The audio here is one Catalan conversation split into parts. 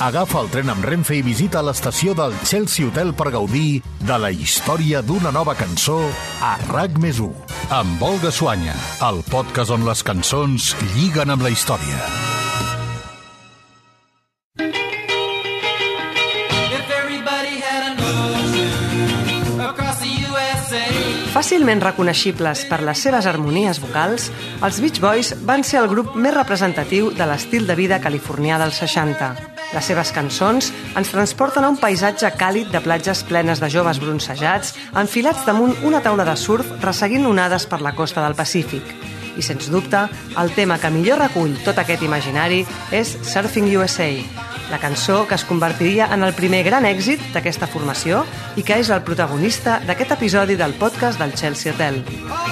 Agafa el tren amb Renfe i visita l'estació del Chelsea Hotel per gaudir de la història d'una nova cançó a RAC més 1. Amb Olga Suanya, el podcast on les cançons lliguen amb la història. Fàcilment reconeixibles per les seves harmonies vocals, els Beach Boys van ser el grup més representatiu de l'estil de vida californià dels 60. Les seves cançons ens transporten a un paisatge càlid de platges plenes de joves bronzejats enfilats damunt una taula de surf resseguint onades per la costa del Pacífic. I, sens dubte, el tema que millor recull tot aquest imaginari és Surfing USA, la cançó que es convertiria en el primer gran èxit d'aquesta formació i que és el protagonista d'aquest episodi del podcast del Chelsea Hotel. And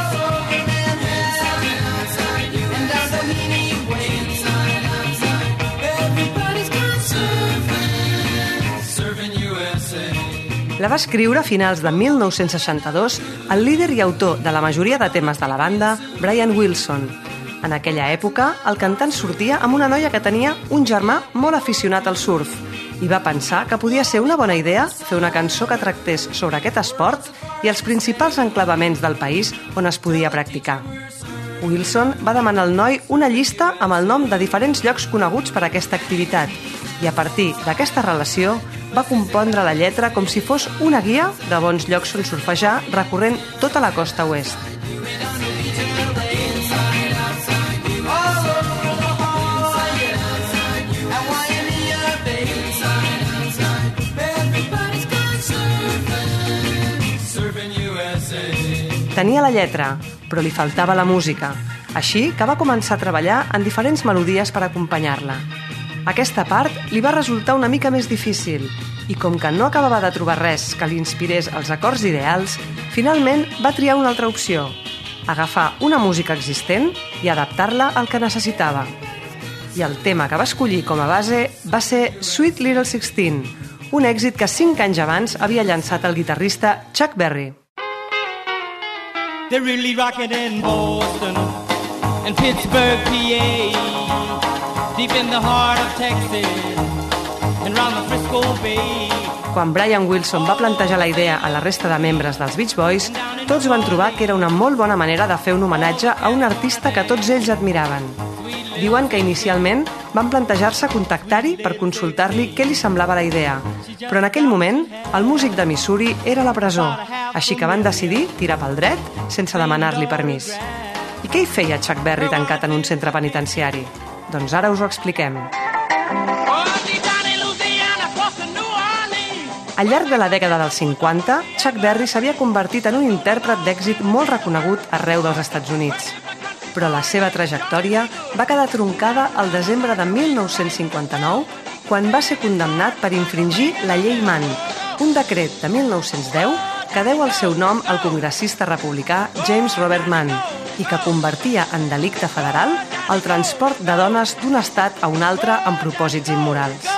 La va escriure a finals de 1962 el líder i autor de la majoria de temes de la banda, Brian Wilson. En aquella època, el cantant sortia amb una noia que tenia un germà molt aficionat al surf i va pensar que podia ser una bona idea fer una cançó que tractés sobre aquest esport i els principals enclavaments del país on es podia practicar. Wilson va demanar al noi una llista amb el nom de diferents llocs coneguts per aquesta activitat i a partir d'aquesta relació va compondre la lletra com si fos una guia de bons llocs on surfejar recorrent tota la costa oest. Tenia la lletra, però li faltava la música, així que va començar a treballar en diferents melodies per acompanyar-la. Aquesta part li va resultar una mica més difícil i com que no acabava de trobar res que li inspirés els acords ideals, finalment va triar una altra opció, agafar una música existent i adaptar-la al que necessitava. I el tema que va escollir com a base va ser Sweet Little Sixteen, un èxit que cinc anys abans havia llançat el guitarrista Chuck Berry. They're really rocking in Boston and Pittsburgh, PA, deep in the heart of Texas and round the Frisco Bay. Quan Brian Wilson va plantejar la idea a la resta de membres dels Beach Boys, tots van trobar que era una molt bona manera de fer un homenatge a un artista que tots ells admiraven. Diuen que inicialment van plantejar-se contactar-hi per consultar-li què li semblava la idea, però en aquell moment el músic de Missouri era a la presó, així que van decidir tirar pel dret sense demanar-li permís. I què hi feia Chuck Berry tancat en un centre penitenciari? Doncs ara us ho expliquem. Al llarg de la dècada dels 50, Chuck Berry s'havia convertit en un intèrpret d'èxit molt reconegut arreu dels Estats Units. Però la seva trajectòria va quedar troncada al desembre de 1959, quan va ser condemnat per infringir la llei Mann, un decret de 1910 que deu el seu nom al congressista republicà James Robert Mann i que convertia en delicte federal el transport de dones d'un estat a un altre amb propòsits immorals.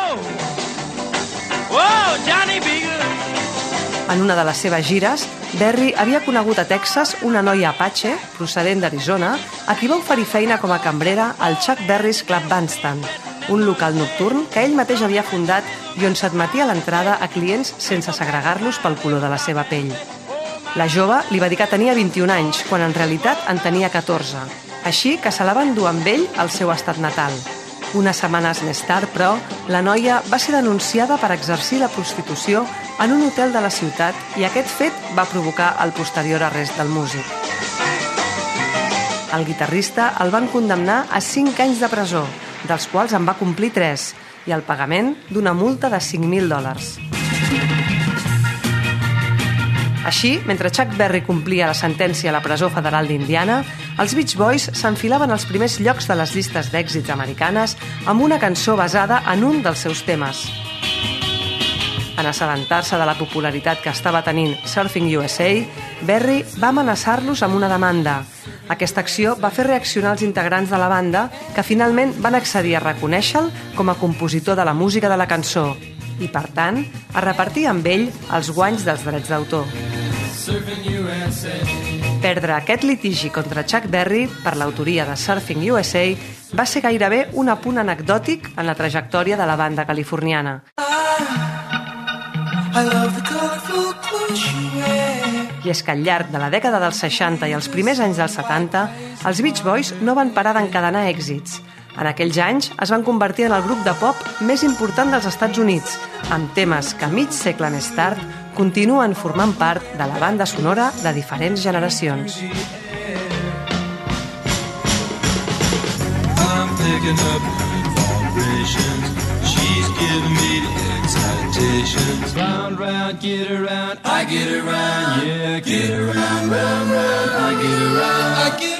En una de les seves gires, Berry havia conegut a Texas una noia Apache, procedent d'Arizona, a qui va oferir feina com a cambrera al Chuck Berry's Club Bandstand, un local nocturn que ell mateix havia fundat i on s'admetia l'entrada a clients sense segregar-los pel color de la seva pell. La jove li va dir que tenia 21 anys, quan en realitat en tenia 14, així que se la va endur amb ell al seu estat natal. Unes setmanes més tard, però, la noia va ser denunciada per exercir la prostitució en un hotel de la ciutat i aquest fet va provocar el posterior arrest del músic. El guitarrista el van condemnar a 5 anys de presó, dels quals en va complir 3, i el pagament d'una multa de 5.000 dòlars. Així, mentre Chuck Berry complia la sentència a la presó federal d'Indiana, els Beach Boys s'enfilaven als primers llocs de les llistes d'èxits americanes amb una cançó basada en un dels seus temes. En assabentar-se de la popularitat que estava tenint Surfing USA, Berry va amenaçar-los amb una demanda. Aquesta acció va fer reaccionar els integrants de la banda, que finalment van accedir a reconèixer-lo com a compositor de la música de la cançó i, per tant, a repartir amb ell els guanys dels drets d'autor. Perdre aquest litigi contra Chuck Berry per l'autoria de Surfing USA va ser gairebé un apunt anecdòtic en la trajectòria de la banda californiana. Wear. I és que al llarg de la dècada dels 60 i els primers anys dels 70, els Beach Boys no van parar d'encadenar èxits. En aquells anys es van convertir en el grup de pop més important dels Estats Units, amb temes que mig segle més tard continuen formant part de la banda sonora de diferents generacions. I'm picking up vibrations. She's giving me the excitations. Round, round, get around, I get around, yeah, get around, round, round, I get around, I get around.